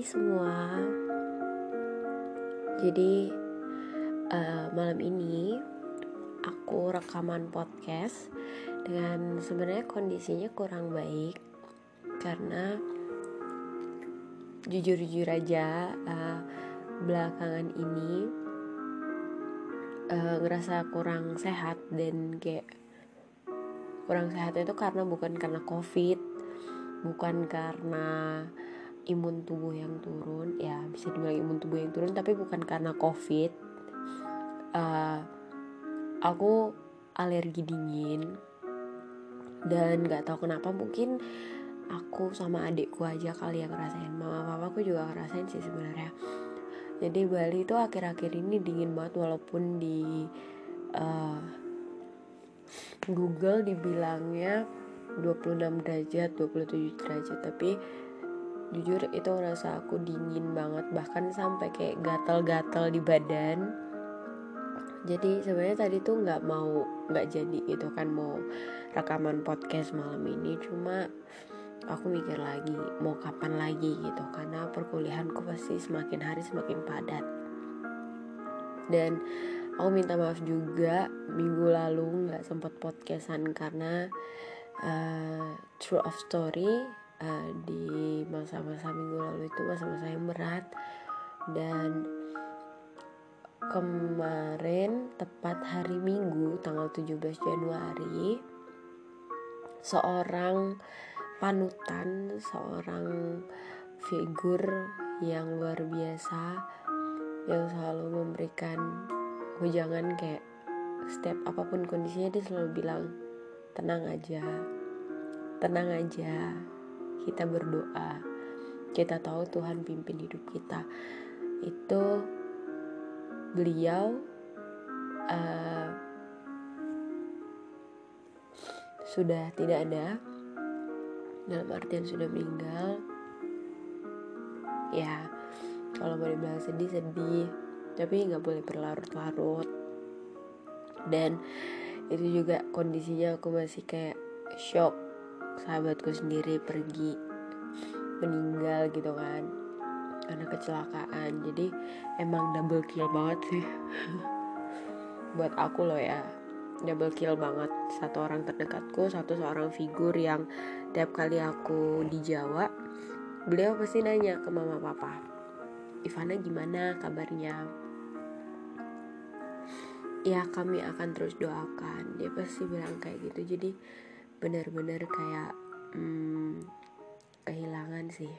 Semua. Jadi uh, malam ini aku rekaman podcast dengan sebenarnya kondisinya kurang baik karena jujur-jujur aja uh, belakangan ini uh, ngerasa kurang sehat dan kayak kurang sehat itu karena bukan karena covid bukan karena imun tubuh yang turun. Ya bisa dibilang imun tubuh yang turun tapi bukan karena covid. Uh, aku alergi dingin dan nggak tahu kenapa. Mungkin aku sama adikku aja kali yang ngerasain. Mama papaku juga ngerasain sih sebenarnya. Jadi Bali itu akhir-akhir ini dingin banget walaupun di uh, Google dibilangnya 26 derajat 27 derajat. Tapi jujur itu ngerasa aku dingin banget bahkan sampai kayak gatal-gatal di badan. Jadi sebenarnya tadi tuh nggak mau nggak jadi gitu kan mau rekaman podcast malam ini. Cuma aku mikir lagi mau kapan lagi gitu karena perkuliahanku pasti semakin hari semakin padat. Dan aku minta maaf juga minggu lalu nggak sempat podcastan karena uh, true of story uh, di masa-masa minggu lalu itu masa-masa yang berat. Dan kemarin tepat hari Minggu tanggal 17 Januari seorang panutan seorang figur yang luar biasa yang selalu memberikan hujangan kayak setiap apa pun kondisinya dia selalu bilang tenang aja tenang aja kita berdoa. Kita tahu Tuhan pimpin hidup kita. Itu beliau uh, sudah tidak ada dalam artian sudah meninggal. Ya kalau mau dibilang sedih sedih. Tapi nggak boleh berlarut-larut. Dan itu juga kondisinya aku masih kayak shock sahabatku sendiri pergi meninggal gitu kan. Karena kecelakaan. Jadi emang double kill banget sih. Buat aku loh ya. Double kill banget. Satu orang terdekatku satu seorang figur yang tiap kali aku di Jawa beliau pasti nanya ke mama papa Ivana gimana kabarnya? Ya kami akan terus doakan. Dia pasti bilang kayak gitu. Jadi benar-benar kayak hmm, kehilangan sih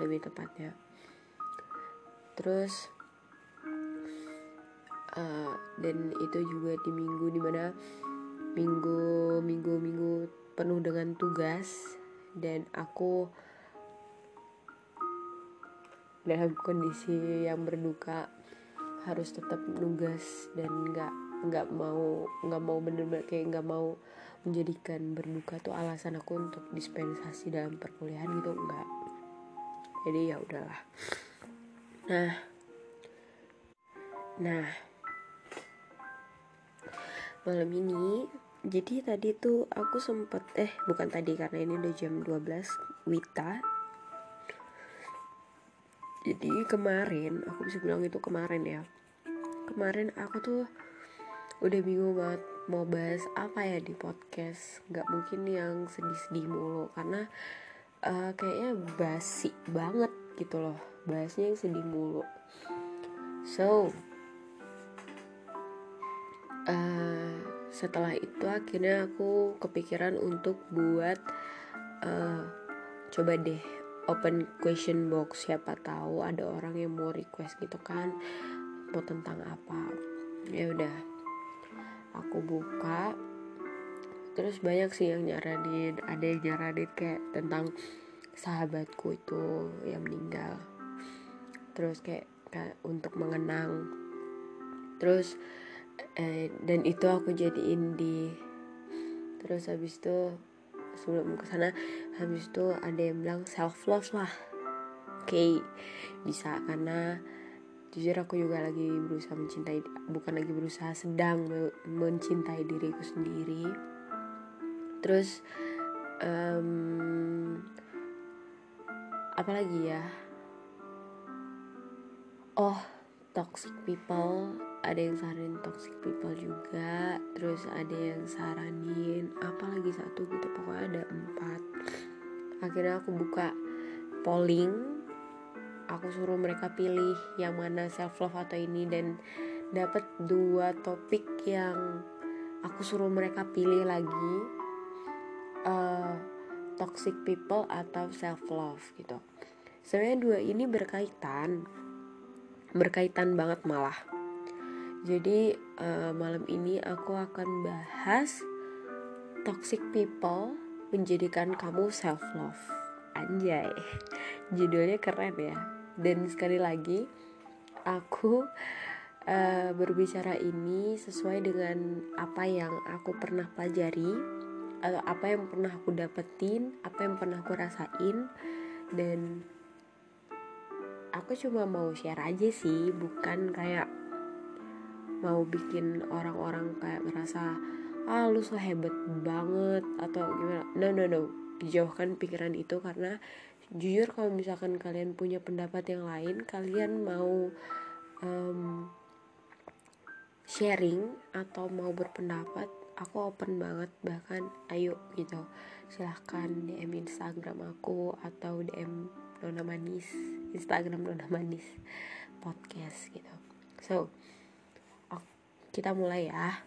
lebih tepatnya. Terus uh, dan itu juga di minggu di mana minggu minggu minggu penuh dengan tugas dan aku dalam kondisi yang berduka harus tetap nugas dan nggak nggak mau nggak mau bener-bener kayak nggak mau menjadikan berduka tuh alasan aku untuk dispensasi dalam perkuliahan gitu enggak. Jadi ya udahlah. Nah. Nah. Malam ini jadi tadi tuh aku sempet eh bukan tadi karena ini udah jam 12 Wita. Jadi kemarin aku bisa bilang itu kemarin ya. Kemarin aku tuh udah bingung banget mau bahas apa ya di podcast? Nggak mungkin yang sedih-sedih mulu karena uh, kayaknya basi banget gitu loh bahasnya yang sedih mulu. So uh, setelah itu akhirnya aku kepikiran untuk buat uh, coba deh open question box. Siapa tahu ada orang yang mau request gitu kan mau tentang apa. Ya udah aku buka terus banyak sih yang nyaranin. Ada yang nyaranin kayak tentang sahabatku itu yang meninggal. Terus kayak, kayak untuk mengenang. Terus eh, dan itu aku jadiin di terus habis itu sebelum ke sana habis itu ada yang bilang self love lah. Oke okay, bisa karena jujur aku juga lagi berusaha mencintai bukan lagi berusaha sedang mencintai diriku sendiri. Terus um, apalagi ya? Oh toxic people. Ada yang saranin toxic people juga. Terus ada yang saranin apalagi satu gitu. Pokoknya ada empat. Akhirnya aku buka polling aku suruh mereka pilih yang mana self love atau ini dan dapat dua topik yang aku suruh mereka pilih lagi uh, toxic people atau self love gitu. Sebenarnya dua ini berkaitan berkaitan banget malah. Jadi uh, malam ini aku akan bahas toxic people menjadikan kamu self love anjay. Judulnya keren ya dan sekali lagi aku uh, berbicara ini sesuai dengan apa yang aku pernah pelajari atau apa yang pernah aku dapetin apa yang pernah aku rasain. Dan aku cuma mau share aja sih bukan kayak mau bikin orang-orang kayak merasa ah lu so hebat banget atau gimana. No no no. Jauhkan pikiran itu karena jujur kalau misalkan kalian punya pendapat yang lain kalian mau um, sharing atau mau berpendapat aku open banget. Bahkan ayo gitu. Silahkan DM Instagram aku atau DM Nona Manis. Instagram Nona Manis podcast gitu. So kita mulai ya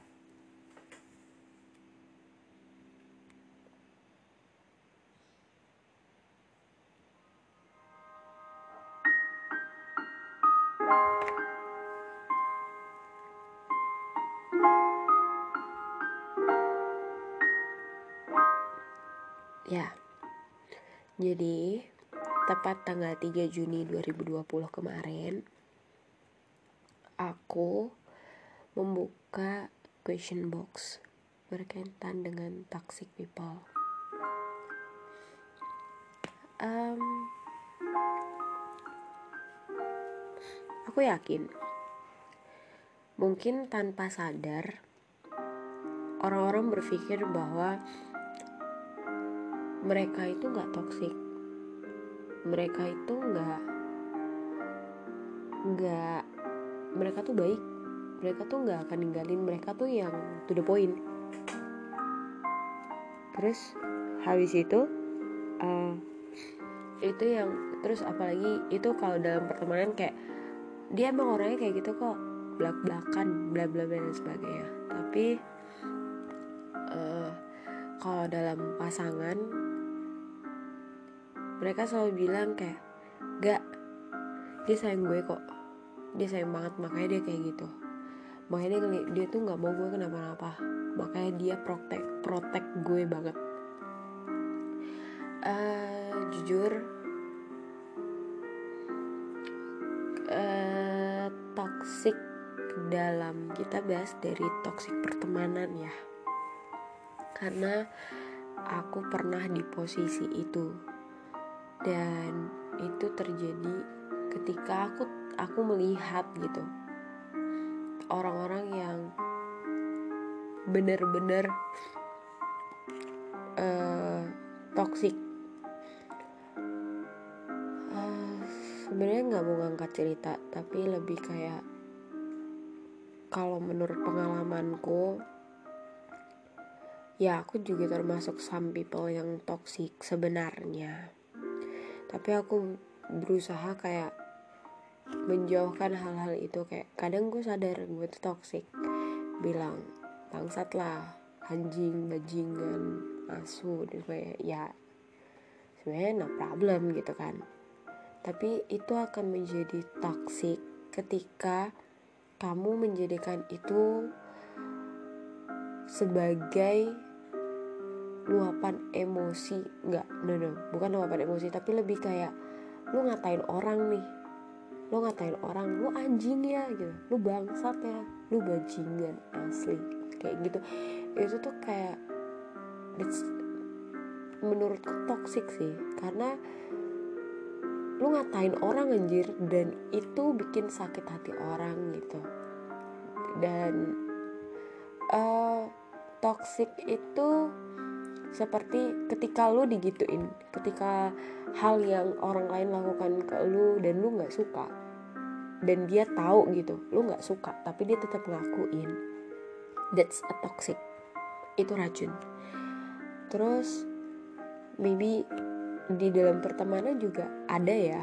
jadi tepat tanggal 3 Juni 2020 kemarin aku membuka question box berkaitan dengan toxic people. Um, aku yakin mungkin tanpa sadar orang-orang berpikir bahwa mereka itu nggak toxic. Mereka itu nggak nggak mereka tuh baik. Mereka tuh nggak akan ninggalin mereka tuh yang to the point. Terus habis itu uh, itu yang terus apalagi itu kalau dalam pertemanan kayak dia emang orangnya kayak gitu kok. Belak belakan bla bla bla dan sebagainya. Tapi uh, kalau dalam pasangan mereka selalu bilang kayak gak dia sayang gue kok. Dia sayang banget makanya dia kayak gitu. Makanya dia, dia tuh nggak mau gue kenapa-napa. Makanya dia protek protek gue banget. Uh, jujur uh, toxic dalam kita bahas dari toxic pertemanan ya. Karena aku pernah di posisi itu dan itu terjadi ketika aku aku melihat gitu. Orang-orang yang bener-bener uh, toxic. Uh, sebenarnya nggak mau ngangkat cerita tapi lebih kayak kalau menurut pengalamanku ya aku juga termasuk some people yang toxic sebenarnya tapi aku berusaha kayak menjauhkan hal-hal itu kayak kadang gue sadar gue tuh toxic. Bilang bangsat lah anjing bajingan asu dan kayak ya sebenarnya no problem gitu kan. Tapi itu akan menjadi toxic ketika kamu menjadikan itu sebagai luapan emosi. Nggak no no. Bukan luapan emosi tapi lebih kayak lu ngatain orang nih. Lu ngatain orang lu anjing ya gitu. Lu bangsat ya. Lu bajingan asli. Kayak gitu. Itu tuh kayak it's, menurutku toxic sih. Karena lu ngatain orang anjir dan itu bikin sakit hati orang gitu. Dan uh, toxic itu seperti ketika lu digituin ketika hal yang orang lain lakukan ke lu dan lu nggak suka dan dia tahu gitu lu nggak suka tapi dia tetap ngelakuin. That's a toxic. Itu racun. Terus maybe di dalam pertemanan juga ada ya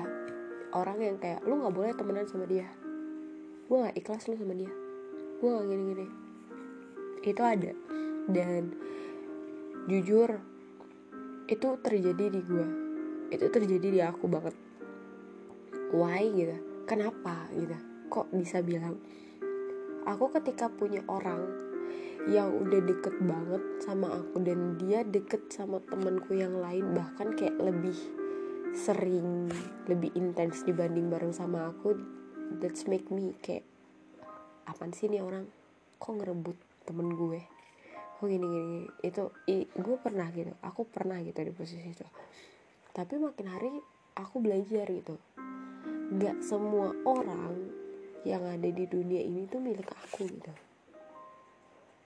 orang yang kayak lu nggak boleh temenan sama dia. Gue gak ikhlas lu sama dia. Gue gak gini-gini. Itu ada. Dan jujur itu terjadi di gue itu terjadi di aku banget. Why gitu? Kenapa gitu? Kok bisa bilang? Aku ketika punya orang yang udah deket banget sama aku dan dia deket sama temanku yang lain bahkan kayak lebih sering lebih intens dibanding bareng sama aku that's make me kayak apa sih nih orang? Kok ngerebut temen gue kok gini gini itu i, gue pernah gitu aku pernah gitu di posisi itu. Tapi makin hari aku belajar gitu. Nggak semua orang yang ada di dunia ini tuh milik aku gitu.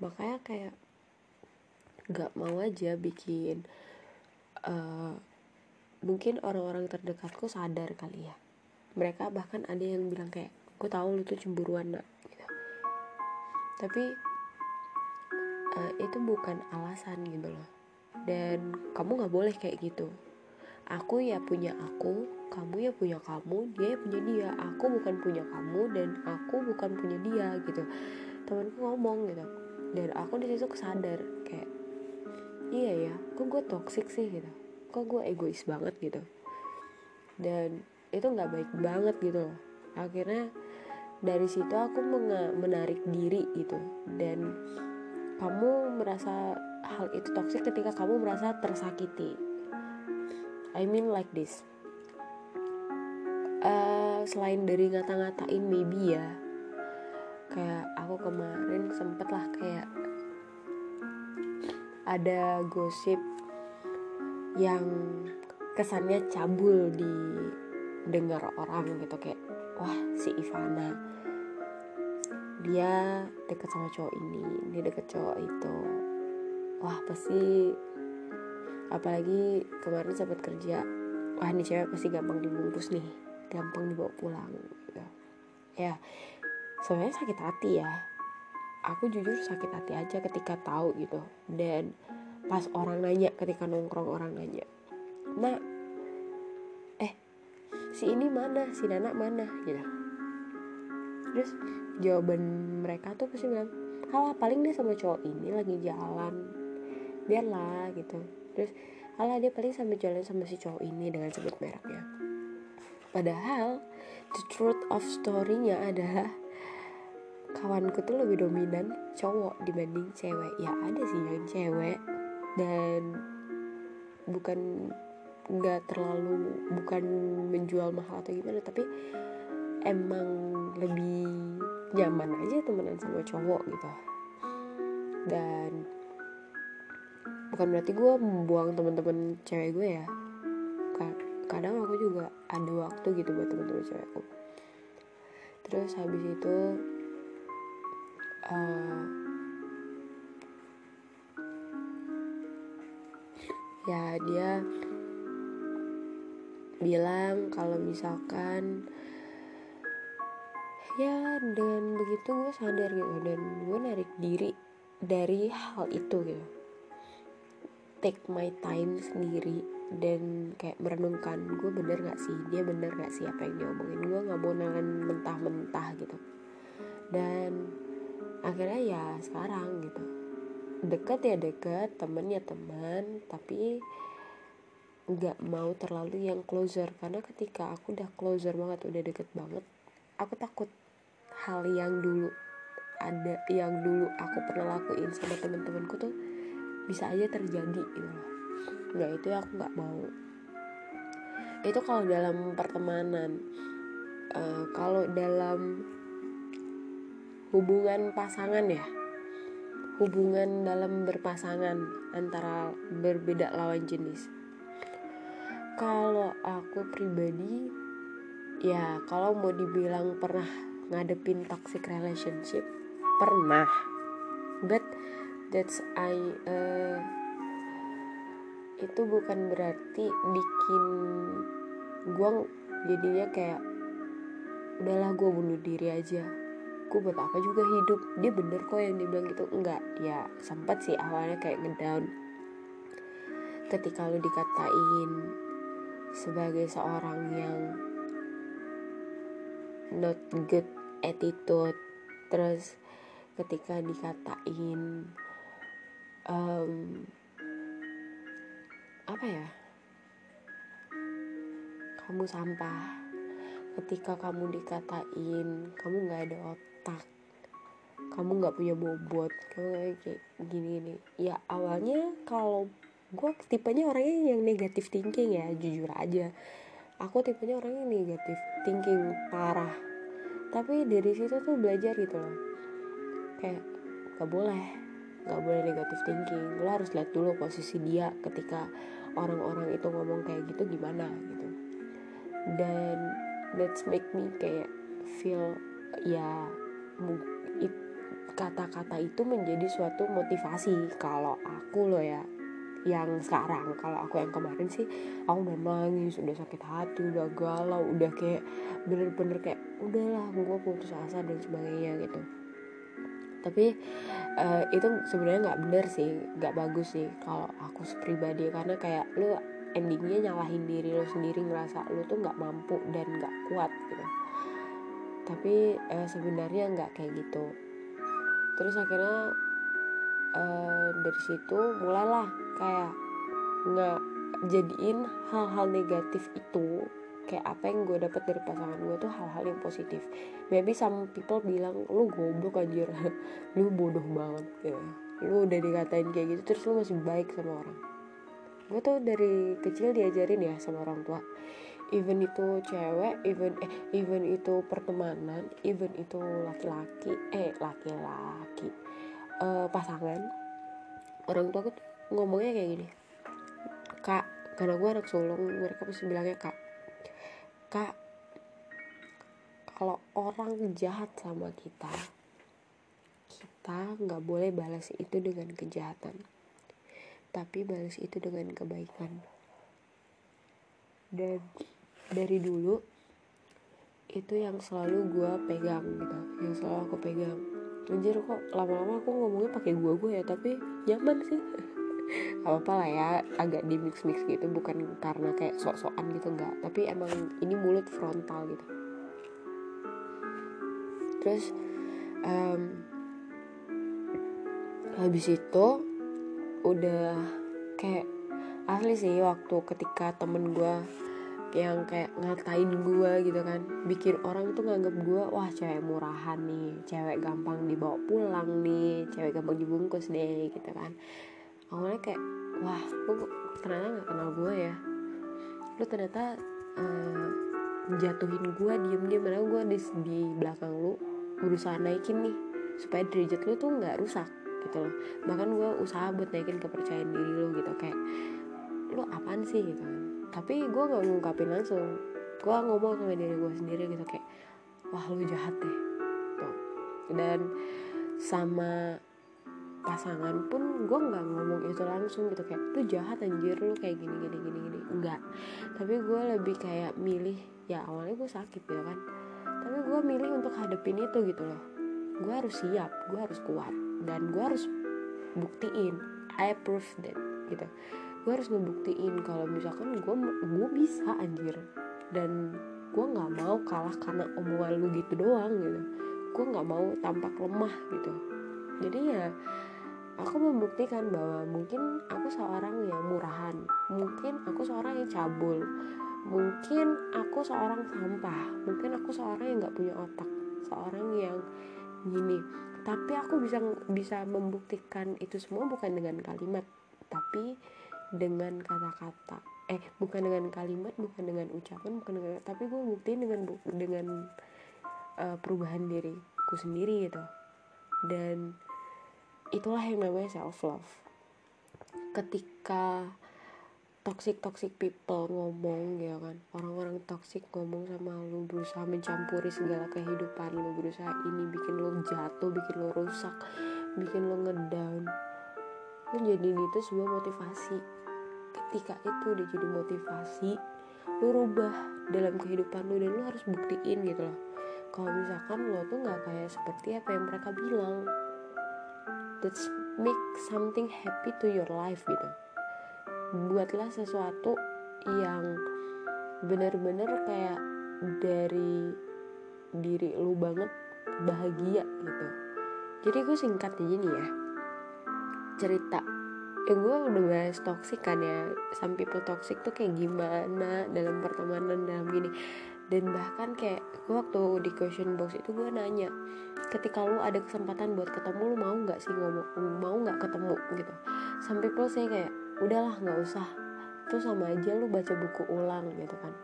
Makanya kayak nggak mau aja bikin uh, mungkin orang-orang terdekatku sadar kali ya. Mereka bahkan ada yang bilang kayak gue tahu lu tuh cemburuan nak gitu. tapi uh, itu bukan alasan gitu loh. Dan kamu nggak boleh kayak gitu. Aku ya punya aku kamu ya punya kamu dia ya punya dia. Aku bukan punya kamu dan aku bukan punya dia gitu. Temanku ngomong gitu. Dan aku di situ kesadar kayak iya ya kok gue toxic sih? gitu. Kok gue egois banget? gitu. Dan itu nggak baik banget gitu loh. Akhirnya dari situ aku menarik diri gitu. Dan kamu merasa hal itu toksik ketika kamu merasa tersakiti. I mean like this. Uh, selain dari ngata-ngatain maybe ya kayak aku kemarin sempet lah kayak ada gosip yang kesannya cabul di dengar orang gitu kayak wah si Ivana dia deket sama cowok ini dia deket cowok itu. Wah pasti apalagi kemarin sempat kerja. Wah ini cewek pasti gampang dibungkus nih. Gampang dibawa pulang gitu. Ya sebenarnya sakit hati ya. Aku jujur sakit hati aja ketika tahu gitu. Dan pas orang nanya ketika nongkrong orang nanya nah si ini mana? Si Nana mana? Gitu terus jawaban mereka tuh pasti bilang halah paling dia sama cowok ini lagi jalan. Biarlah gitu. Terus halah dia paling sama jalan sama si cowok ini dengan sebut mereknya. Padahal the truth of story-nya adalah kawanku tuh lebih dominan cowok dibanding cewek. Ya ada sih yang cewek dan bukan nggak terlalu bukan menjual mahal atau gimana tapi emang lebih nyaman aja temenan sama cowok gitu. Dan bukan berarti gue membuang teman-teman cewek gue ya. Kadang aku juga ada waktu gitu buat teman-teman cewekku terus habis itu uh, ya dia bilang kalau misalkan ya dengan begitu gue sadar gitu dan gue narik diri dari hal itu gitu. Take my time sendiri dan kayak merenungkan gue bener gak sih? Dia bener gak sih apa yang dia omongin? Gue nggak mau nelen mentah-mentah gitu. Dan akhirnya ya sekarang gitu. Deket ya deket temen ya teman tapi nggak mau terlalu yang closer karena ketika aku udah closer banget udah deket banget aku takut hal yang dulu ada yang dulu aku pernah lakuin sama temen-temenku tuh bisa aja terjadi gitu loh. Nah itu aku nggak mau. Itu kalau dalam pertemanan uh, kalau dalam hubungan pasangan ya hubungan dalam berpasangan antara berbeda lawan jenis. Kalau aku pribadi ya kalau mau dibilang pernah ngadepin toxic relationship? Pernah. But that's I uh, itu bukan berarti bikin gue jadinya kayak udahlah gue bunuh diri aja. Gue buat apa juga hidup? Dia bener kok yang dibilang gitu. Enggak. Ya sempat sih awalnya kayak ngedown. Ketika lu dikatain sebagai seorang yang not good attitude. Terus ketika dikatain um, apa ya? Kamu sampah. Ketika kamu dikatain kamu nggak ada otak. Kamu nggak punya bobot. Kamu kayak gini nih ya awalnya kalau gue tipenya orangnya yang negatif thinking ya jujur aja. Aku tipenya orangnya negatif thinking parah tapi dari situ tuh belajar gitu loh. Kayak gak boleh. Gak boleh negatif thinking. Lo harus lihat dulu posisi dia ketika orang-orang itu ngomong kayak gitu gimana gitu. Dan that's make me kayak feel ya kata-kata itu menjadi suatu motivasi. Kalau aku loh ya yang sekarang kalau aku yang kemarin sih aku udah nangis udah sakit hati udah galau udah kayak bener-bener kayak udahlah gue putus asa dan sebagainya gitu. Tapi uh, itu sebenarnya nggak bener sih nggak bagus sih kalau aku pribadi karena kayak lu endingnya nyalahin diri lo sendiri ngerasa lo tuh nggak mampu dan nggak kuat gitu. Tapi uh, sebenarnya nggak kayak gitu. Terus akhirnya uh, dari situ mulailah kayak nggak jadiin hal-hal negatif itu kayak apa yang gue dapat dari pasangan gue tuh hal-hal yang positif. Maybe some people bilang lu goblok anjir. Lu bodoh banget ya. Lu udah dikatain kayak gitu terus lu masih baik sama orang. Gue tuh dari kecil diajarin ya sama orang tua. Even itu cewek even eh even itu pertemanan even itu laki-laki eh laki-laki uh, pasangan orang tua tuh ngomongnya kayak gini. Kak karena gue anak sulung mereka pasti bilangnya kak kak kalau orang jahat sama kita kita nggak boleh balas itu dengan kejahatan. Tapi balas itu dengan kebaikan. Dan dari dulu itu yang selalu gue pegang gitu yang selalu aku pegang. Anjir kok lama-lama aku ngomongnya pakai gua gue ya tapi nyaman sih apa apa lah ya agak di mix mix gitu. Bukan karena kayak sok-sokan gitu enggak. Tapi emang ini mulut frontal gitu. Terus um, habis itu udah kayak asli sih waktu ketika temen gue yang kayak ngatain gue gitu kan bikin orang tuh nganggap gue wah cewek murahan nih cewek gampang dibawa pulang nih cewek gampang dibungkus deh gitu kan awalnya kayak wah lu ternyata nggak kenal gue ya? Lu ternyata uh, jatuhin gue diem diem mana gue di, di belakang lu berusaha naikin nih supaya derajat lu tuh nggak rusak gitu loh. Bahkan gue usaha buat naikin kepercayaan diri lo gitu. Kayak lo apaan sih? Gitu kan. Tapi gue nggak ngungkapin langsung. Gue ngomong sama diri gue sendiri gitu. Kayak wah lo jahat deh. Tuh. Dan sama pasangan pun gue nggak ngomong itu langsung gitu kayak lu jahat anjir lu kayak gini gini gini gini. Enggak tapi gue lebih kayak milih ya awalnya gue sakit gitu kan tapi gue milih untuk hadepin itu gitu loh. Gue harus siap gue harus kuat dan gue harus buktiin I prove that gitu. Gue harus ngebuktiin kalau misalkan gue gue bisa anjir dan gue nggak mau kalah karena omongan lu gitu doang gitu. Gue nggak mau tampak lemah gitu. Jadi ya aku membuktikan bahwa mungkin aku seorang yang murahan. Mungkin aku seorang yang cabul. Mungkin aku seorang sampah. Mungkin aku seorang yang nggak punya otak. Seorang yang gini. Tapi aku bisa bisa membuktikan itu semua bukan dengan kalimat tapi dengan kata-kata. Eh bukan dengan kalimat bukan dengan ucapan bukan dengan tapi gue buktiin dengan dengan uh, perubahan diriku sendiri gitu. Dan itulah yang namanya self love ketika toxic toxic people ngomong ya kan. Orang-orang toxic ngomong sama lu berusaha mencampuri segala kehidupan lu berusaha ini bikin lu jatuh bikin lu rusak bikin lu ngedown. Lu jadi itu sebuah motivasi. Ketika itu udah jadi motivasi lu rubah dalam kehidupan lu dan lu harus buktiin gitu loh. Kalau misalkan lo tuh nggak kayak seperti apa yang mereka bilang let's make something happy to your life gitu. Buatlah sesuatu yang bener-bener kayak dari diri lu banget bahagia gitu. Jadi gue singkat gini ya. Cerita. Ya gue udah bahas toxic kan ya. Some people toxic tuh kayak gimana dalam pertemanan dalam gini dan bahkan kayak gue waktu di question box itu gue nanya ketika lu ada kesempatan buat ketemu lu mau nggak sih ngomong mau nggak ketemu? Gitu. Sampai people saya kayak udahlah nggak usah. Terus sama aja lu baca buku ulang gitu kan.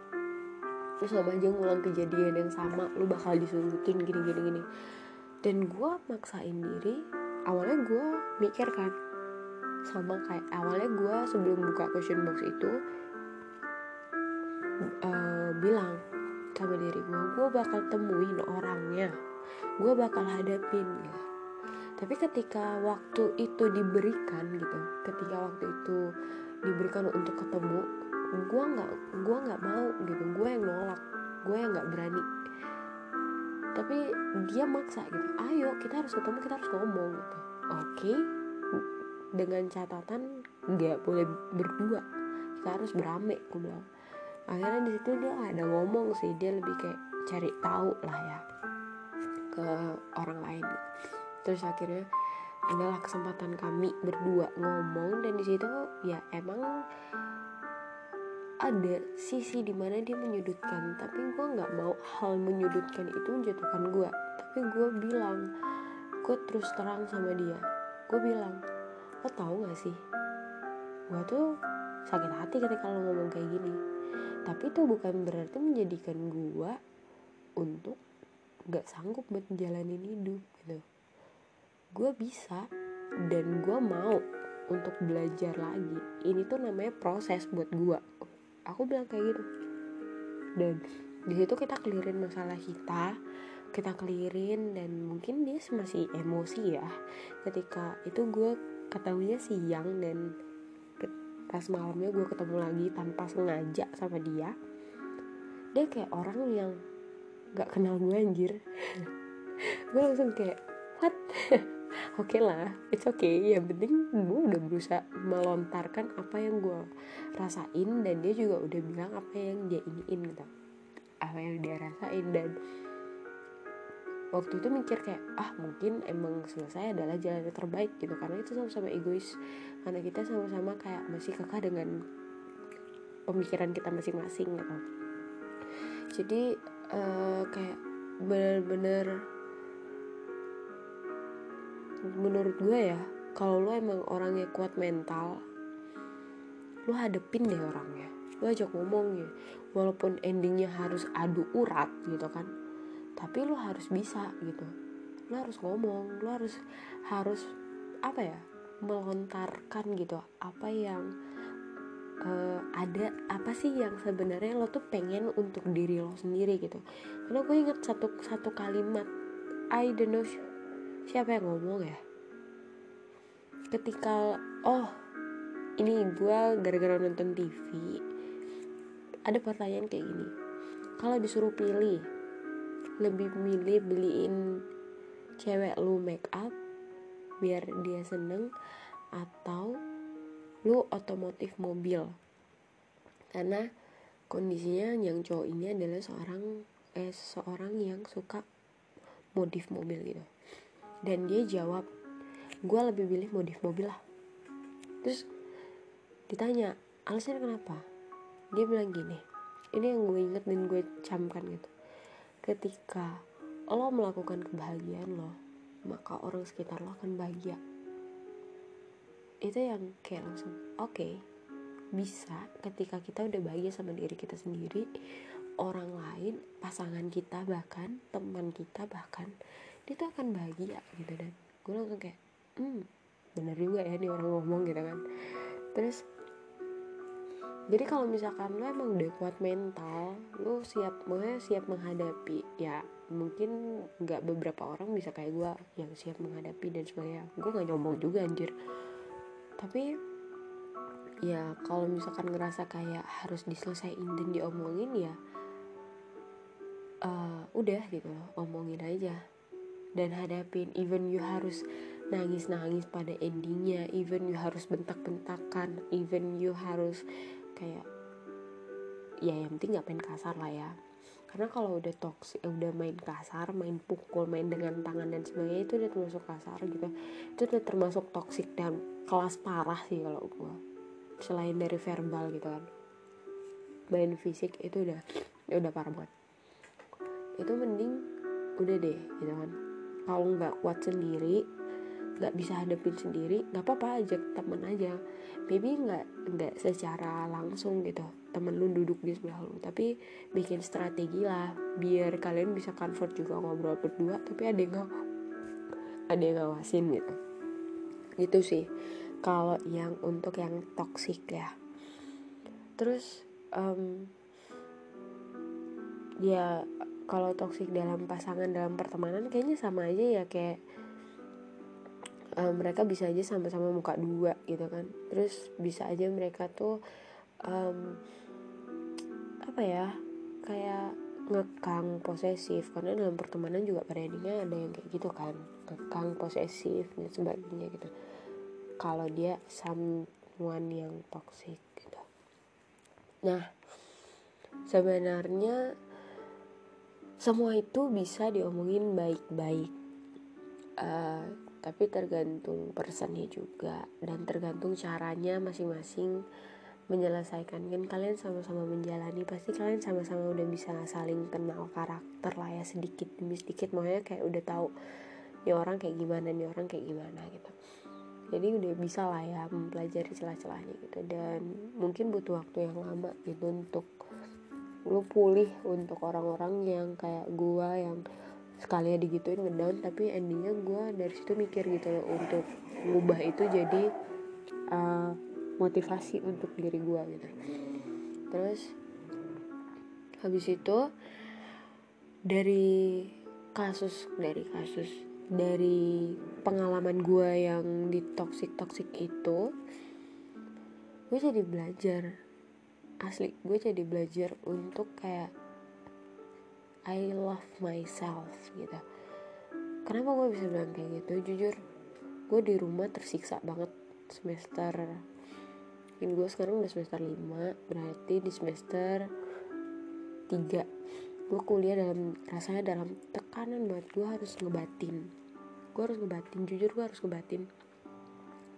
Terus sama aja ngulang kejadian yang sama lu bakal disungutin gini gini gini. Dan gue maksain diri awalnya gue mikir kan sama kayak awalnya gue sebelum buka question box itu uh, bilang sama diri gue gue bakal temuin orangnya. Gue bakal hadapin gitu tapi ketika waktu itu diberikan gitu ketika waktu itu diberikan untuk ketemu gue nggak gue nggak mau gitu. Gue yang nolak gue yang nggak berani. Tapi dia maksa gitu ayo kita harus ketemu kita harus ngomong gitu. Oke. Okay, dengan catatan nggak boleh berdua. Kita harus berame aku bilang akhirnya di situ dia ada ngomong sih dia lebih kayak cari tahu lah ya ke orang lain. Terus akhirnya adalah kesempatan kami berdua ngomong dan di situ ya emang ada sisi di mana dia menyudutkan. Tapi gue nggak mau hal menyudutkan itu menjatuhkan gue tapi gue bilang gue terus terang sama dia. Gue bilang lo tau gak sih? Gue tuh sakit hati ketika lo ngomong kayak gini tapi itu bukan berarti menjadikan gue untuk gak sanggup buat menjalani hidup gitu. Gue bisa dan gue mau untuk belajar lagi. Ini tuh namanya proses buat gue aku bilang kayak gitu. Dan di situ kita clearin masalah kita kita clearin dan mungkin dia masih emosi ya. Ketika itu gue ketahuinya siang dan pas malamnya gue ketemu lagi tanpa sengaja sama dia dia kayak orang yang gak kenal gue anjir. Gue langsung kayak what? Oke okay lah it's okay. Yang penting gue udah berusaha melontarkan apa yang gue rasain dan dia juga udah bilang apa yang dia iniin gitu. Apa yang dia rasain dan waktu itu mikir kayak ah mungkin emang selesai adalah jalan yang terbaik gitu. Karena itu sama-sama egois. Karena kita sama-sama kayak masih kekeh dengan pemikiran kita masing-masing gitu. Jadi uh, kayak bener-bener menurut gue ya kalau lo emang orangnya kuat mental lo hadepin deh orangnya. Lo ajak ngomongnya walaupun endingnya harus adu urat gitu kan tapi lo harus bisa gitu. Lo harus ngomong lo harus harus apa ya melontarkan gitu apa yang uh, ada apa sih yang sebenarnya lo tuh pengen untuk diri lo sendiri gitu. Karena gue inget satu satu kalimat I don't know siapa yang ngomong ya? Ketika oh ini gue gara-gara nonton TV ada pertanyaan kayak gini. Kalau disuruh pilih lebih milih beliin cewek lu make up biar dia seneng atau lu otomotif mobil. Karena kondisinya yang cowok ini adalah seorang eh seorang yang suka modif mobil gitu. Dan dia jawab gue lebih pilih modif mobil lah. Terus ditanya alasannya kenapa? Dia bilang gini ini yang gue inget dan gue camkan gitu ketika lo melakukan kebahagiaan lo maka orang sekitar lo akan bahagia. Itu yang kayak langsung oke okay, bisa ketika kita udah bahagia sama diri kita sendiri orang lain pasangan kita bahkan teman kita bahkan dia tuh akan bahagia gitu. Dan gue langsung kayak hmm bener juga ya nih orang ngomong gitu kan. Terus jadi kalau misalkan lo emang udah kuat mental lo siap maksudnya siap menghadapi ya mungkin nggak beberapa orang bisa kayak gue yang siap menghadapi dan sebagainya. Gue nggak nyombong juga anjir. Tapi ya kalau misalkan ngerasa kayak harus diselesaikan dan diomongin ya uh, udah gitu loh omongin aja. Dan hadapin even you harus nangis-nangis pada endingnya even you harus bentak-bentakan even you harus kayak ya yang penting nggak main kasar lah ya. Karena kalau udah toxic udah main kasar main pukul main dengan tangan dan sebagainya itu udah termasuk kasar gitu. Itu udah termasuk toxic dan kelas parah sih kalau gue selain dari verbal gitu kan. Main fisik itu udah udah parah banget. Itu mending udah deh gitu kan. Kalau nggak kuat sendiri nggak bisa hadapin sendiri nggak apa-apa ajak temen aja. Maybe nggak nggak secara langsung gitu temen lu duduk di sebelah lu. Tapi bikin strategi lah biar kalian bisa comfort juga ngobrol berdua tapi ada yang ada yang ngawasin gitu. Gitu sih kalau yang untuk yang toxic ya. Terus um, ya kalau toksik dalam pasangan dalam pertemanan kayaknya sama aja ya kayak um, mereka bisa aja sama-sama muka dua gitu kan. Terus bisa aja mereka tuh um, apa ya kayak ngekang posesif. Karena dalam pertemanan juga pada ada yang kayak gitu kan. Ngekang posesif dan sebagainya gitu. Kalau dia someone yang toxic gitu. Nah sebenarnya semua itu bisa diomongin baik-baik. Uh, tapi tergantung personnya juga dan tergantung caranya masing-masing menyelesaikan. Kan kalian sama-sama menjalani pasti kalian sama-sama udah bisa saling kenal karakter lah ya sedikit demi sedikit. Makanya kayak udah tahu nih orang kayak gimana nih orang kayak gimana gitu. Jadi udah bisa lah ya mempelajari celah-celahnya gitu. Dan mungkin butuh waktu yang lama gitu untuk lu pulih untuk orang-orang yang kayak gua yang sekali ya digituin ngedown tapi endingnya gua dari situ mikir gitu loh untuk ngubah itu jadi uh, motivasi untuk diri gua gitu. Terus habis itu dari kasus dari kasus dari pengalaman gua yang di toxic toxic itu gue jadi belajar. Asli gue jadi belajar untuk kayak I love myself gitu. Kenapa gue bisa bilang kayak gitu? Jujur gue di rumah tersiksa banget semester ini gue sekarang udah semester 5 berarti di semester 3 gue kuliah dalam rasanya dalam tekanan banget gue harus ngebatin. Gue harus ngebatin jujur gue harus ngebatin.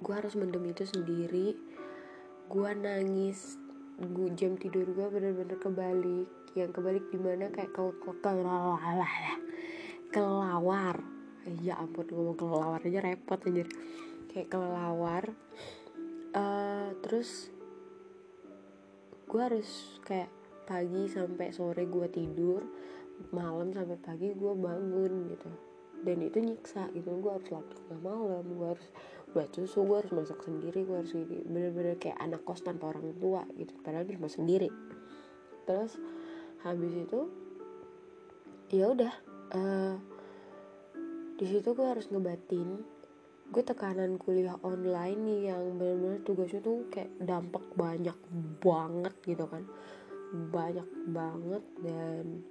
Gue harus mendem itu sendiri. Gue nangis gue jam tidur gue bener-bener kebalik yang kebalik di mana kayak ke kelawar kelawar ya ampun ngomong kelawar aja repot aja kayak kelawar uh, terus gue harus kayak pagi sampai sore gue tidur malam sampai pagi gue bangun gitu. Dan itu nyiksa gitu gue harus laptop tengah malam gue harus buat susu gue harus masak sendiri gue harus bener-bener kayak anak kos tanpa orang tua gitu padahal di rumah sendiri. Terus habis itu ya udah uh, di situ gue harus ngebatin. Gue tekanan kuliah online nih yang bener-bener tugasnya tuh kayak dampak banyak banget gitu kan. Banyak banget dan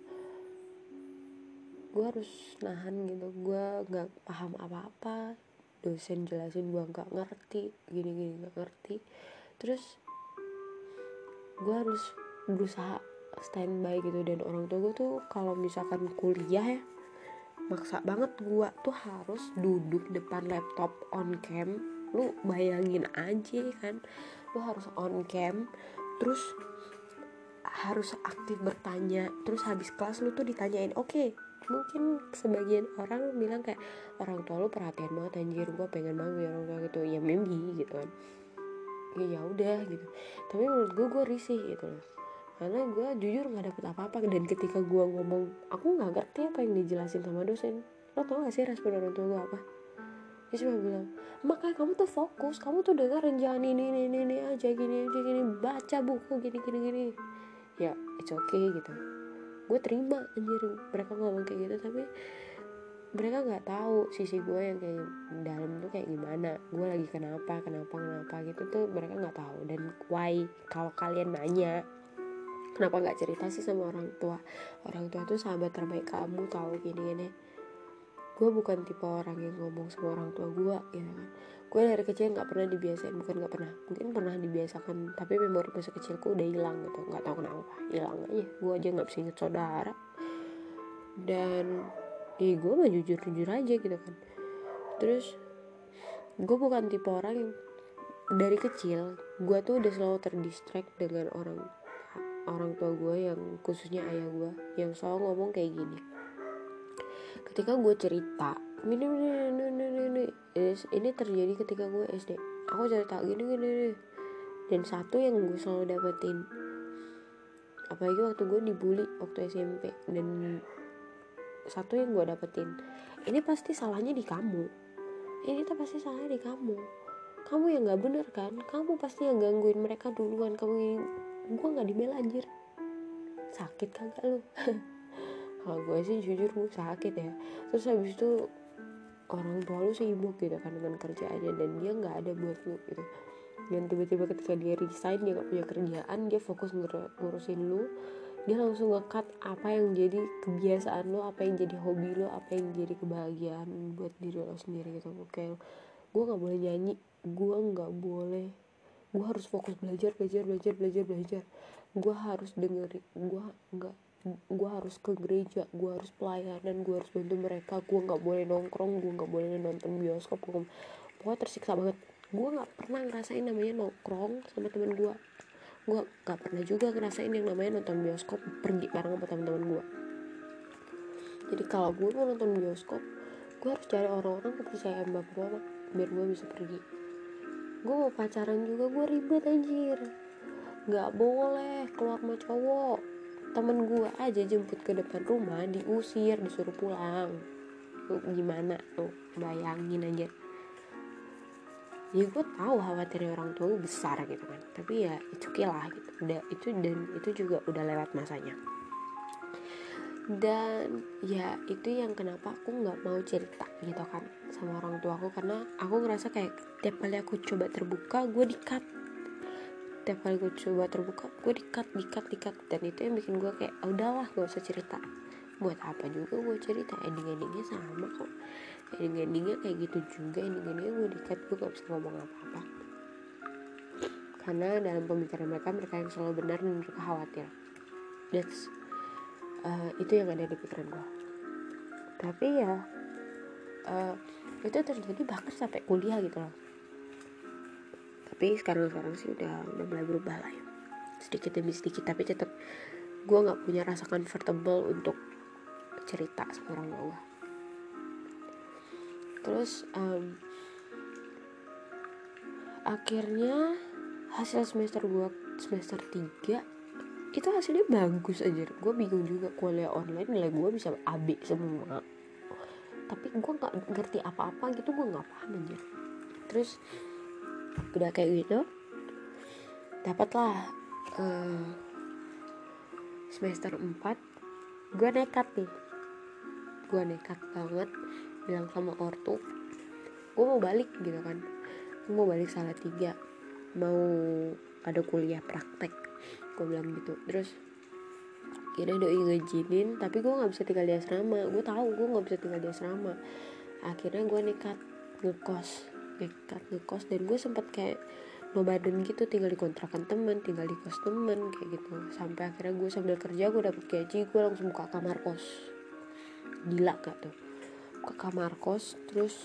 gue harus nahan gitu. Gue nggak paham apa-apa. Dosen jelasin gue nggak ngerti gini gini nggak ngerti. Terus gue harus berusaha standby gitu. Dan orang tua gue tuh kalau misalkan kuliah ya maksa banget gue tuh harus duduk depan laptop on cam. Lu bayangin aja kan lu harus on cam terus harus aktif bertanya. Terus habis kelas lu tuh ditanyain oke okay, mungkin sebagian orang bilang kayak orang tua lu perhatian banget anjir gue pengen banget ya orang tua gitu. Ya maybe gitu kan. Ya ya udah gitu. Tapi menurut gue gue risih gitu loh karena gue jujur nggak dapet apa-apa. Dan ketika gue ngomong aku nggak ngerti apa yang dijelasin sama dosen. Lo tau gak sih respon orang tua gue apa? Dia cuma bilang makanya kamu tuh fokus. Kamu tuh dengerin jangan ini ini ini, ini aja gini aja gini. Baca buku gini gini gini. Ya it's okay gitu. Gue terima anjir. Mereka ngomong kayak gitu tapi mereka nggak tahu sisi gue yang kayak dalam tuh kayak gimana. Gue lagi kenapa kenapa kenapa gitu tuh mereka nggak tahu. Dan why? Kalau kalian nanya kenapa nggak cerita sih sama orang tua? Orang tua tuh sahabat terbaik kamu tahu gini gini. Gue bukan tipe orang yang ngomong sama orang tua gue gitu kan? Gue dari kecil nggak pernah dibiasain bukan nggak pernah. Mungkin pernah dibiasakan tapi memori masa kecilku udah hilang gitu. Nggak tahu kenapa hilang aja. Gue aja nggak bisa inget saudara. Dan ya gue mah jujur jujur aja gitu kan. Terus gue bukan tipe orang yang dari kecil gue tuh udah selalu terdistract dengan orang orang tua gue yang khususnya ayah gue yang selalu ngomong kayak gini. Ketika gue cerita ini ini ini ini ini terjadi ketika gue SD aku cerita gini gini, gini. dan satu yang gue selalu dapetin apalagi waktu gue dibully waktu SMP dan satu yang gue dapetin ini pasti salahnya di kamu. Ini tuh pasti salahnya di kamu. Kamu yang nggak bener kan? Kamu pasti yang gangguin mereka duluan. Kamu gue nggak dibela anjir. Sakit kagak lu? Kalau gue sih jujur gue sakit ya. Terus habis itu orang tua lu sibuk gitu kan dengan kerjaannya dan dia nggak ada buat lu gitu. Dan tiba-tiba ketika dia resign dia gak punya kerjaan dia fokus ngur ngurusin lu dia langsung ngekat apa yang jadi kebiasaan lo apa yang jadi hobi lo apa yang jadi kebahagiaan buat diri lo sendiri gitu. Kayak gue nggak boleh nyanyi gue nggak boleh gue harus fokus belajar belajar belajar belajar belajar. Gue harus dengerin gue nggak gue harus ke gereja gue harus pelayanan gue harus bantu mereka gue nggak boleh nongkrong gue nggak boleh nonton bioskop gue pokoknya tersiksa banget. Gue nggak pernah ngerasain namanya nongkrong sama temen gue gue gak pernah juga ngerasain yang namanya nonton bioskop pergi bareng sama teman-teman gue jadi kalau gue mau nonton bioskop gue harus cari orang-orang kepercayaan bapak gue biar gue bisa pergi gue mau pacaran juga gue ribet anjir. Nggak boleh keluar sama cowok. Temen gue aja jemput ke depan rumah diusir disuruh pulang. Gimana tuh? Bayangin aja. Ya gue tahu khawatirnya orang tua besar gitu kan. Tapi ya itu okay lah gitu. Udah itu dan itu juga udah lewat masanya dan ya itu yang kenapa aku nggak mau cerita gitu kan sama orang tua aku karena aku ngerasa kayak tiap kali aku coba terbuka gue dikat tiap kali gue coba terbuka gue dikat dikat dikat dan itu yang bikin gue kayak oh, udahlah gak usah cerita. Buat apa juga gue cerita? Ending endingnya sama kok. Ending endingnya kayak gitu juga ending endingnya gue dikat gue gak bisa ngomong apa apa karena dalam pemikiran mereka mereka yang selalu benar dan mereka khawatir. That's uh, itu yang ada di pikiran gue tapi ya uh, itu terjadi bahkan sampai kuliah gitu loh. Tapi sekarang sekarang sih udah udah mulai berubah lah ya. Sedikit demi sedikit tapi tetap gue nggak punya rasa comfortable untuk cerita sama orang tua terus um, akhirnya hasil semester gue semester 3 itu hasilnya bagus aja gue bingung juga kuliah online nilai gue bisa AB semua. Tapi gue nggak ngerti apa-apa gitu gue nggak paham aja terus udah kayak gitu dapatlah uh, semester 4 gue nekat nih. Gue nekat banget bilang sama ortu gue mau balik gitu kan. Gue mau balik salah tiga mau ada kuliah praktek gue bilang gitu. Terus kira doi ngejinin tapi gue nggak bisa tinggal di asrama. Gue tahu gue nggak bisa tinggal di asrama. Akhirnya gue nekat ngekos nekat ngekos. Dan gue sempet kayak nomaden gitu tinggal di kontrakan temen tinggal di kos temen kayak gitu. Sampai akhirnya gue sambil kerja gue dapet gaji gue langsung buka kamar kos. Gila gak tuh? Ke kamar kos terus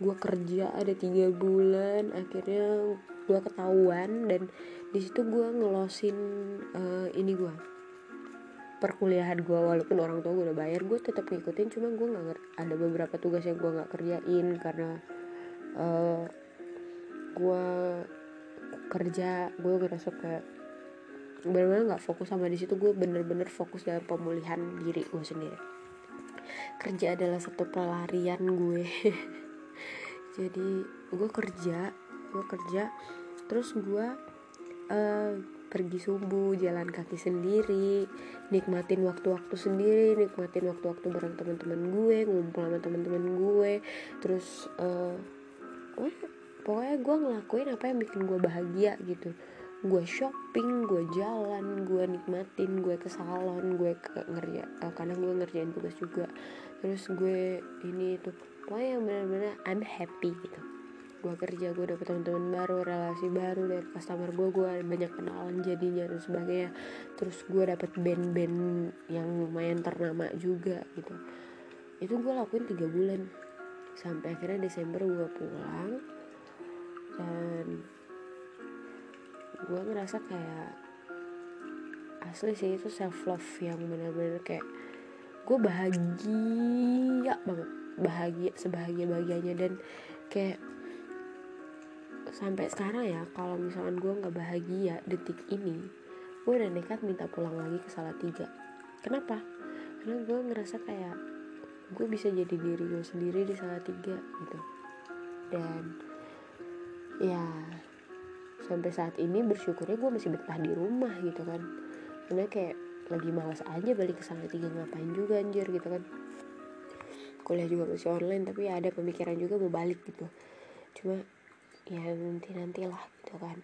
gue kerja ada tiga bulan. Akhirnya gue ketahuan dan di situ gue ngelosin uh, ini gue perkuliahan gue walaupun orang tua gue udah bayar gue tetap ngikutin cuma gue nggak ada beberapa tugas yang gue nggak kerjain karena uh, gue kerja gue ngerasa kayak benar-benar nggak fokus sama di situ gue bener-bener fokus dalam pemulihan diri gue sendiri. Kerja adalah satu pelarian gue. Jadi gue kerja gue kerja terus gue uh, pergi subuh jalan kaki sendiri nikmatin waktu-waktu sendiri nikmatin waktu-waktu bareng teman-teman gue ngumpul sama teman-teman gue. Terus uh, pokoknya gue ngelakuin apa yang bikin gue bahagia gitu. Gue shopping gue jalan gue nikmatin gue ke salon gue ke ngerja uh, kadang gue ngerjain tugas juga. Terus gue ini itu pokoknya yang benar-benar I'm happy gitu gue kerja gue dapet teman-teman baru relasi baru dari customer gue gue banyak kenalan jadinya dan sebagainya. Terus gue dapet band-band yang lumayan ternama juga gitu. Itu gue lakuin tiga bulan. Sampai akhirnya Desember gue pulang dan gue ngerasa kayak asli sih itu self love yang benar-benar kayak gue bahagia banget. Bahagia sebahagia bahagianya dan kayak sampai sekarang ya kalau misalkan gue nggak bahagia detik ini gue udah nekat minta pulang lagi ke salah tiga kenapa? Karena gue ngerasa kayak gue bisa jadi diri gue sendiri di salah tiga gitu. Dan ya sampai saat ini bersyukurnya gue masih betah di rumah gitu kan. Karena kayak lagi malas aja balik ke salah tiga ngapain juga anjir gitu kan. Kuliah juga masih online tapi ya ada pemikiran juga mau balik gitu. Cuma ya nanti nantilah gitu kan.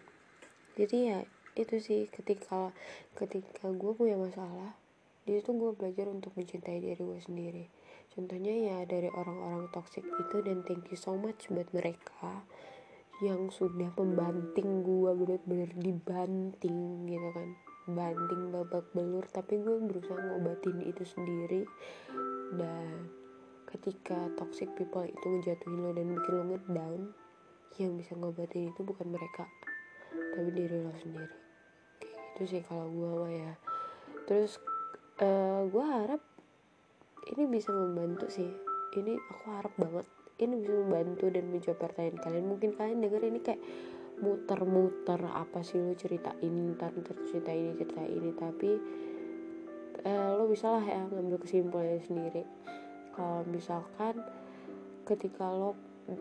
Jadi ya itu sih ketika ketika gue punya masalah di situ gue belajar untuk mencintai diri gue sendiri. Contohnya ya dari orang-orang toxic itu dan thank you so much buat mereka yang sudah membanting gue bener-bener dibanting gitu kan. Banting babak belur tapi gue berusaha ngobatin itu sendiri. Dan ketika toxic people itu ngejatuhin lo dan bikin lo ngedown yang bisa ngobatin itu bukan mereka tapi diri lo sendiri. Gitu sih kalau gue mah ya. Terus uh, eh, gue harap ini bisa membantu sih. Ini aku harap banget ini bisa membantu dan menjawab pertanyaan kalian. Mungkin kalian denger ini kayak muter-muter apa sih lo cerita ini ntar cerita ini cerita ini tapi uh, lo bisa lah ya ngambil kesimpulannya sendiri. Kalau misalkan ketika lo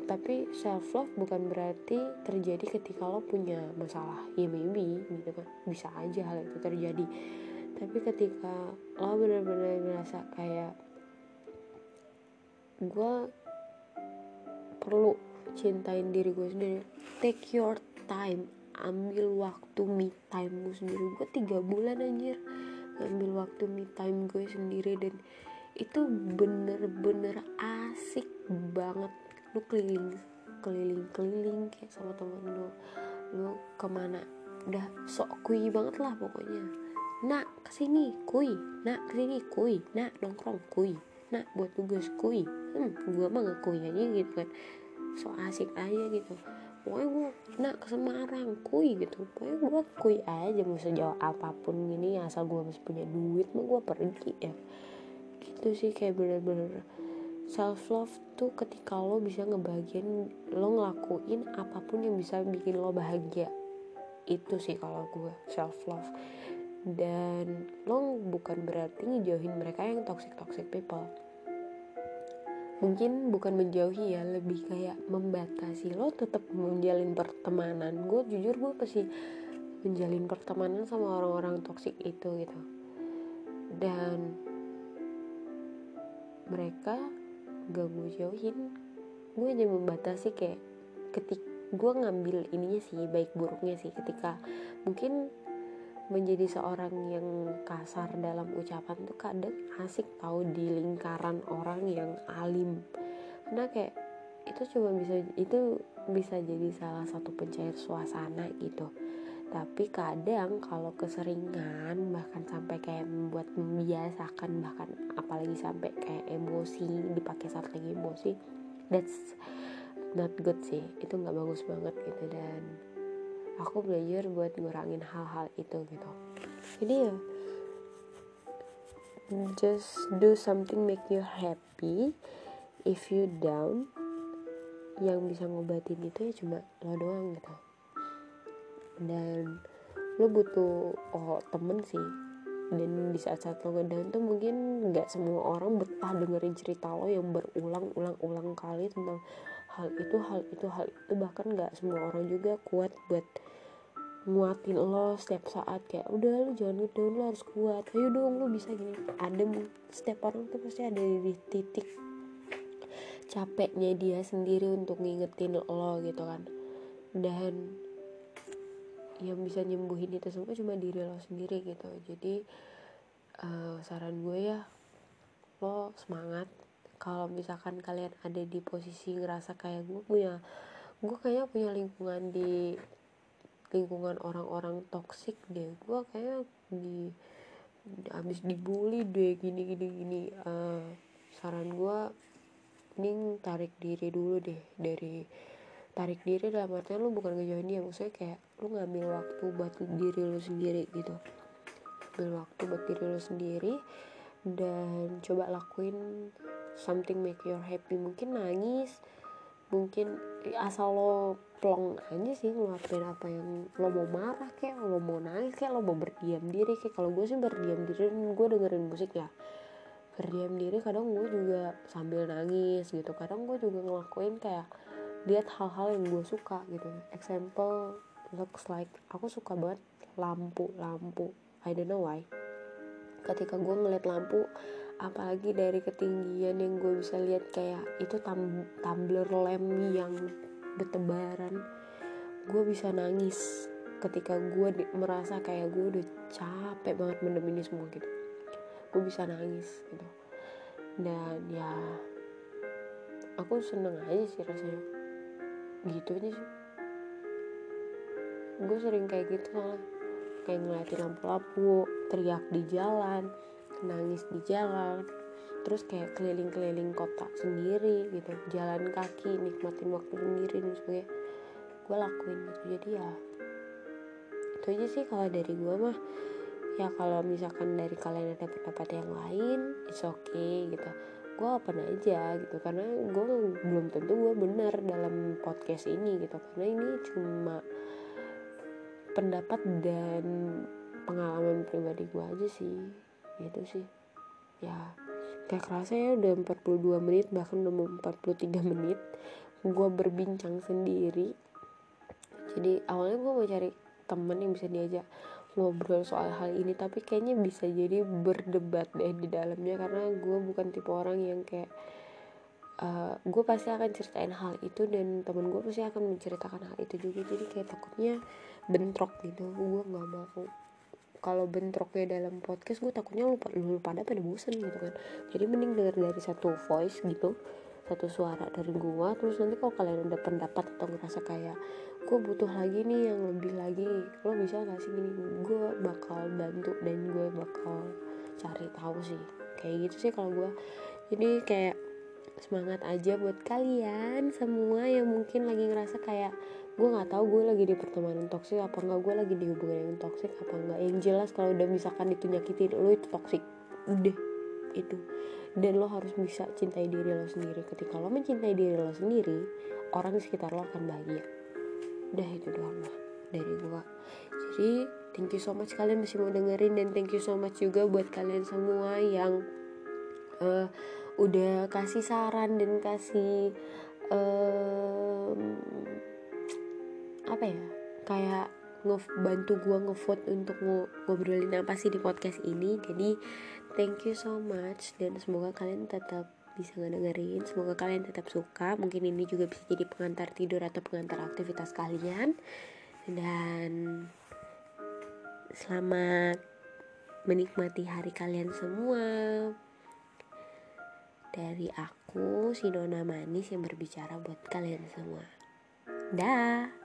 tapi self love bukan berarti terjadi ketika lo punya masalah. Ya maybe gitu kan. Bisa aja hal itu terjadi. Tapi ketika lo benar-benar ngerasa kayak gue perlu cintain diri gue sendiri. Take your time. Ambil waktu me time gue sendiri. Gue tiga bulan anjir. Ambil waktu me time gue sendiri dan itu bener-bener asik banget lu keliling keliling keliling kayak sama temen lu. Lu ke mana? Udah sok kui banget lah pokoknya. Nak ke sini kui. Nak ke sini kui. Nak nongkrong kui. Nak buat tugas kui. Hmm gua mah gak kui aja gitu kan. So asik aja gitu. Pokoknya gue nak ke Semarang kui gitu. Pokoknya gue kui aja mau sejauh apa pun gini asal gue masih punya duit mah gue pergi ya. Gitu sih kayak bener-bener self love tuh ketika lo bisa ngebagian lo ngelakuin apa pun yang bisa bikin lo bahagia. Itu sih kalau gue self love dan lo bukan berarti ngejauhin mereka yang toxic toxic people. Mungkin bukan menjauhi ya lebih kayak membatasi lo tetap menjalin pertemanan. Gue jujur gue pasti menjalin pertemanan sama orang-orang toxic itu gitu. Dan mereka gak gue jauhin. Gue hanya membatasi kayak ketik gue ngambil ininya sih baik buruknya sih. Ketika mungkin menjadi seorang yang kasar dalam ucapan tuh kadang asik tahu di lingkaran orang yang alim. Karena kayak itu cuma bisa itu bisa jadi salah satu pencair suasana gitu tapi kadang kalau keseringan bahkan sampai kayak membuat membiasakan bahkan apalagi sampai kayak emosi dipakai saat lagi emosi that's not good sih. Itu nggak bagus banget gitu. Dan aku belajar buat ngurangin hal-hal itu gitu. Jadi ya just do something make you happy. If you down yang bisa ngobatin itu ya cuma lo doang gitu dan lo butuh oh temen sih. Dan di saat-saat lo ngedown tuh mungkin nggak semua orang betah dengerin cerita lo yang berulang-ulang-ulang kali tentang hal itu hal itu hal itu. Bahkan nggak semua orang juga kuat buat nguatin lo setiap saat. Kayak udah lo jangan ngedown lo harus kuat. Ayo dong lo bisa gini. Ada setiap orang tuh pasti ada di titik capeknya dia sendiri untuk ngingetin lo gitu kan. Dan yang bisa nyembuhin itu semua cuma diri lo sendiri gitu. Jadi uh, saran gue ya lo semangat. Kalau misalkan kalian ada di posisi ngerasa kayak gue punya gue kayaknya punya lingkungan di lingkungan orang-orang toksik deh. Gue kayak di habis dibully deh gini gini gini. Uh, saran gue mending tarik diri dulu deh dari tarik diri dalam artinya lu bukan ngejauhin dia maksudnya kayak lu ngambil waktu buat diri lu sendiri gitu. Ambil waktu buat diri lu sendiri dan coba lakuin something make you happy. Mungkin nangis mungkin asal lo plong aja sih ngeluarin apa yang lo mau marah kayak lo mau nangis kayak lo mau berdiam diri kayak. Kalau gue sih berdiam diri gue dengerin musik ya. Berdiam diri kadang gue juga sambil nangis gitu. Kadang gue juga ngelakuin kayak lihat hal-hal yang gue suka gitu. Example looks like aku suka banget lampu lampu. I don't know why. Ketika gue ngeliat lampu apalagi dari ketinggian yang gue bisa lihat kayak itu tam tumbler lem yang bertebaran gue bisa nangis ketika gue merasa kayak gue udah capek banget mendem ini semua gitu. Gue bisa nangis gitu. Dan ya aku seneng aja sih rasanya gitu aja sih. Gue sering kayak gitu soalnya. Kayak ngeliatin lampu-lampu teriak di jalan nangis di jalan. Terus kayak keliling-keliling kota sendiri gitu. Jalan kaki nikmatin waktu sendiri dan sebagainya. Gue lakuin gitu. Jadi ya itu aja sih kalau dari gue mah. Ya kalau misalkan dari kalian ada pendapat yang lain it's okay gitu gue open aja gitu. Karena gue belum tentu gue benar dalam podcast ini gitu. Karena ini cuma pendapat dan pengalaman pribadi gue aja sih. Gitu sih. Ya kayak kerasa ya udah 42 menit bahkan udah mau 43 menit gue berbincang sendiri. Jadi awalnya gue mau cari temen yang bisa diajak ngobrol soal hal ini tapi kayaknya bisa jadi berdebat deh di dalamnya karena gue bukan tipe orang yang kayak uh, gue pasti akan ceritain hal itu dan temen gue pasti akan menceritakan hal itu juga. Jadi kayak takutnya bentrok gitu. Gue nggak mau kalau bentroknya dalam podcast gue takutnya lupa lu pada pada bosan gitu kan. Jadi mending denger dari satu voice gitu satu suara dari gue terus nanti kalau kalian ada pendapat atau ngerasa kayak gue butuh lagi nih yang lebih lagi lo bisa gak sih gini gue bakal bantu dan gue bakal cari tahu sih. Kayak gitu sih kalau gue jadi kayak semangat aja buat kalian semua yang mungkin lagi ngerasa kayak gue nggak tahu gue lagi di pertemanan toksik apa enggak gue lagi di hubungan yang toksik apa enggak yang jelas kalau udah misalkan itu nyakitin lo itu toksik udah itu dan lo harus bisa cintai diri lo sendiri. Ketika lo mencintai diri lo sendiri orang di sekitar lo akan bahagia. Udah itu doang lah dari gua. Jadi thank you so much kalian masih mau dengerin dan thank you so much juga buat kalian semua yang uh, udah kasih saran dan kasih um, apa ya? Kayak bantu gua ngevote untuk ngobrolin apa sih di podcast ini. Jadi thank you so much. Dan semoga kalian tetap bisa ngedengerin semoga kalian tetap suka. Mungkin ini juga bisa jadi pengantar tidur atau pengantar aktivitas kalian. Dan selamat menikmati hari kalian semua. Dari aku si Nona Manis yang berbicara buat kalian semua. Dah